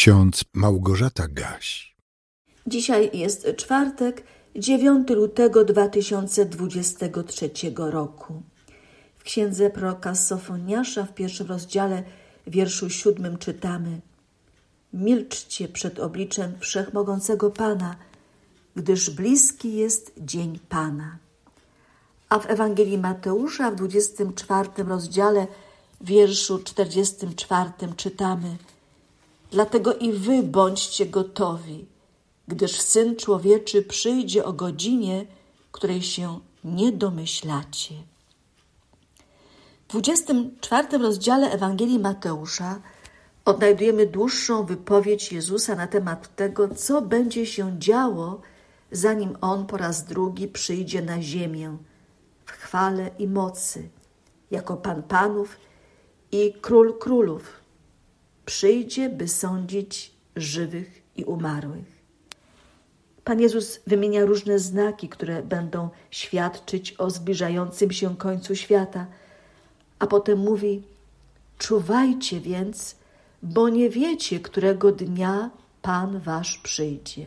ksiądz Małgorzata Gaś. Dzisiaj jest czwartek, 9 lutego 2023 roku. W księdze proroka Sofoniasza w pierwszym rozdziale, wierszu siódmym czytamy Milczcie przed obliczem Wszechmogącego Pana, gdyż bliski jest dzień Pana. A w Ewangelii Mateusza w 24 rozdziale, wierszu 44 czytamy Dlatego i wy bądźcie gotowi, gdyż Syn Człowieczy przyjdzie o godzinie, której się nie domyślacie. W 24 rozdziale Ewangelii Mateusza odnajdujemy dłuższą wypowiedź Jezusa na temat tego, co będzie się działo, zanim On po raz drugi przyjdzie na ziemię w chwale i mocy, jako Pan Panów i Król Królów. Przyjdzie, by sądzić żywych i umarłych. Pan Jezus wymienia różne znaki, które będą świadczyć o zbliżającym się końcu świata, a potem mówi: Czuwajcie więc, bo nie wiecie, którego dnia Pan Wasz przyjdzie.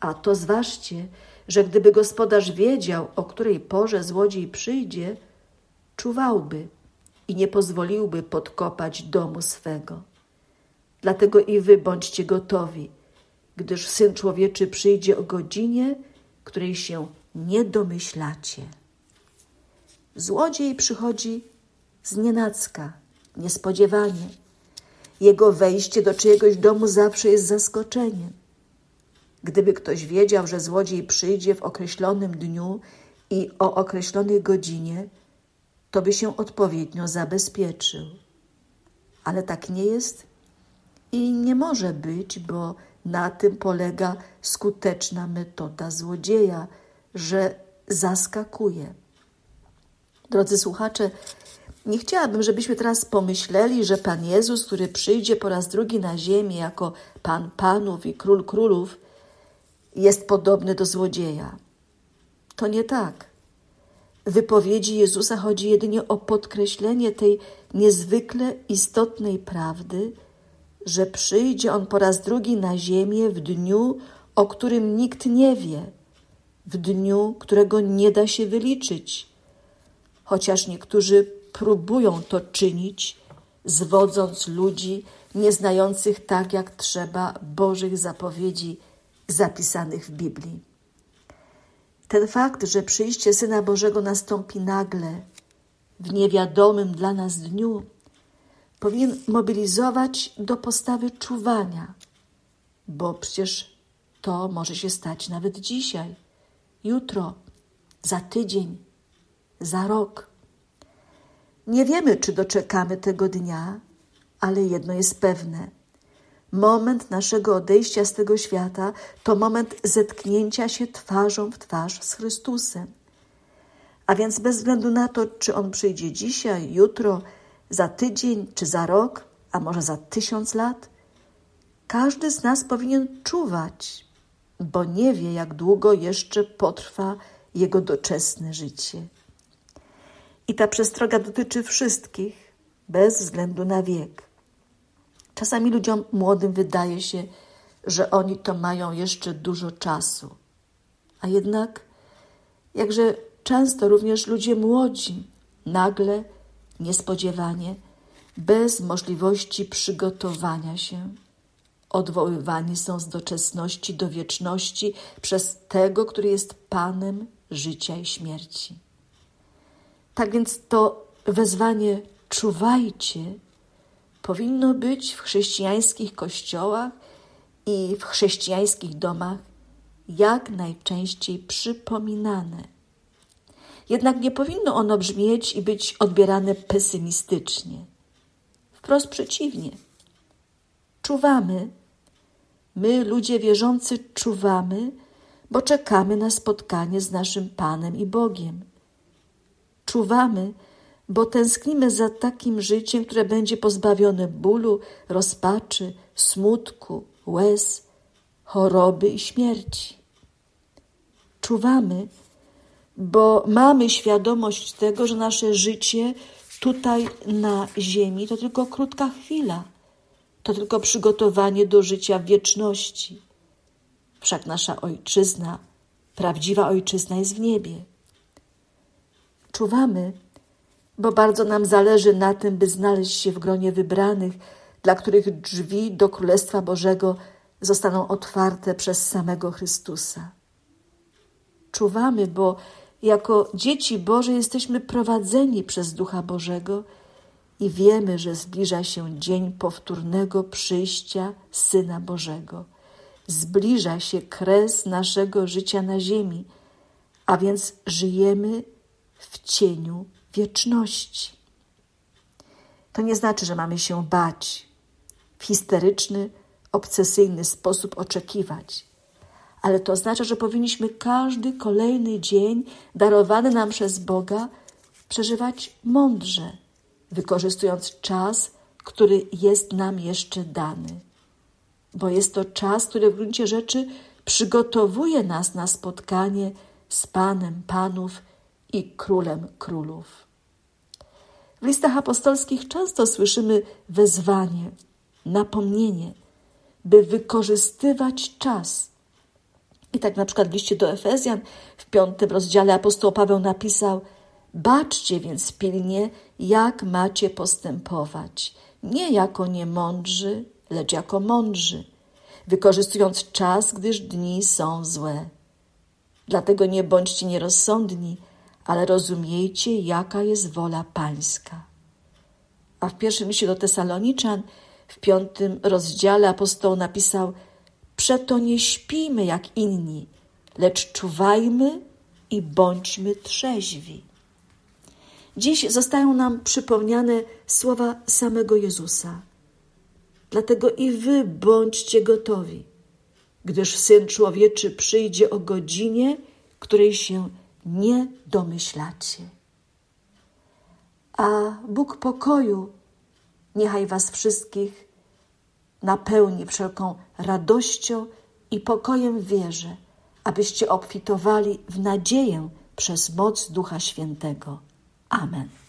A to zważcie, że gdyby gospodarz wiedział, o której porze złodziej przyjdzie, czuwałby i nie pozwoliłby podkopać domu swego. Dlatego i wy bądźcie gotowi, gdyż Syn Człowieczy przyjdzie o godzinie, której się nie domyślacie. Złodziej przychodzi znienacka, niespodziewanie. Jego wejście do czyjegoś domu zawsze jest zaskoczeniem. Gdyby ktoś wiedział, że złodziej przyjdzie w określonym dniu i o określonej godzinie, to by się odpowiednio zabezpieczył. Ale tak nie jest i nie może być, bo na tym polega skuteczna metoda złodzieja, że zaskakuje. Drodzy słuchacze, nie chciałabym, żebyśmy teraz pomyśleli, że Pan Jezus, który przyjdzie po raz drugi na ziemię jako Pan Panów i Król Królów, jest podobny do złodzieja. To nie tak. Wypowiedzi Jezusa chodzi jedynie o podkreślenie tej niezwykle istotnej prawdy, że przyjdzie On po raz drugi na ziemię w dniu, o którym nikt nie wie, w dniu, którego nie da się wyliczyć, chociaż niektórzy próbują to czynić, zwodząc ludzi nieznających tak jak trzeba Bożych zapowiedzi zapisanych w Biblii. Ten fakt, że przyjście Syna Bożego nastąpi nagle, w niewiadomym dla nas dniu, powinien mobilizować do postawy czuwania, bo przecież to może się stać nawet dzisiaj, jutro, za tydzień, za rok. Nie wiemy, czy doczekamy tego dnia, ale jedno jest pewne. Moment naszego odejścia z tego świata to moment zetknięcia się twarzą w twarz z Chrystusem. A więc bez względu na to, czy On przyjdzie dzisiaj, jutro, za tydzień czy za rok, a może za tysiąc lat, każdy z nas powinien czuwać, bo nie wie, jak długo jeszcze potrwa jego doczesne życie. I ta przestroga dotyczy wszystkich, bez względu na wiek. Czasami ludziom młodym wydaje się, że oni to mają jeszcze dużo czasu. A jednak, jakże często również ludzie młodzi nagle niespodziewanie, bez możliwości przygotowania się, odwoływani są z doczesności do wieczności przez tego, który jest Panem życia i śmierci. Tak więc to wezwanie czuwajcie powinno być w chrześcijańskich kościołach i w chrześcijańskich domach jak najczęściej przypominane jednak nie powinno ono brzmieć i być odbierane pesymistycznie. Wprost przeciwnie. Czuwamy, my, ludzie wierzący, czuwamy, bo czekamy na spotkanie z naszym Panem i Bogiem. Czuwamy, bo tęsknimy za takim życiem, które będzie pozbawione bólu, rozpaczy, smutku, łez, choroby i śmierci. Czuwamy, bo mamy świadomość tego, że nasze życie tutaj na Ziemi to tylko krótka chwila. to tylko przygotowanie do życia w wieczności. Wszak nasza ojczyzna, prawdziwa ojczyzna jest w niebie. Czuwamy, bo bardzo nam zależy na tym, by znaleźć się w gronie wybranych, dla których drzwi do Królestwa Bożego zostaną otwarte przez samego Chrystusa. Czuwamy, bo jako dzieci Boże jesteśmy prowadzeni przez Ducha Bożego i wiemy, że zbliża się dzień powtórnego przyjścia Syna Bożego. Zbliża się kres naszego życia na ziemi, a więc żyjemy w cieniu wieczności. To nie znaczy, że mamy się bać, w histeryczny, obsesyjny sposób oczekiwać, ale to oznacza, że powinniśmy każdy kolejny dzień darowany nam przez Boga przeżywać mądrze, wykorzystując czas, który jest nam jeszcze dany. Bo jest to czas, który w gruncie rzeczy przygotowuje nas na spotkanie z Panem Panów i Królem Królów. W listach apostolskich często słyszymy wezwanie, napomnienie, by wykorzystywać czas. I tak na przykład w liście do Efezjan w piątym rozdziale apostoł Paweł napisał: Baczcie więc pilnie, jak macie postępować, nie jako niemądrzy, lecz jako mądrzy, wykorzystując czas, gdyż dni są złe. Dlatego nie bądźcie nierozsądni, ale rozumiejcie, jaka jest wola Pańska. A w pierwszym liście do Tesaloniczan, w piątym rozdziale apostoł napisał: Przeto nie śpijmy jak inni, lecz czuwajmy i bądźmy trzeźwi. Dziś zostają nam przypomniane słowa samego Jezusa. Dlatego i wy bądźcie gotowi, gdyż Syn Człowieczy przyjdzie o godzinie, której się nie domyślacie. A Bóg pokoju niechaj was wszystkich napełni wszelką radością i pokojem wierze, abyście obfitowali w nadzieję przez moc Ducha Świętego. Amen.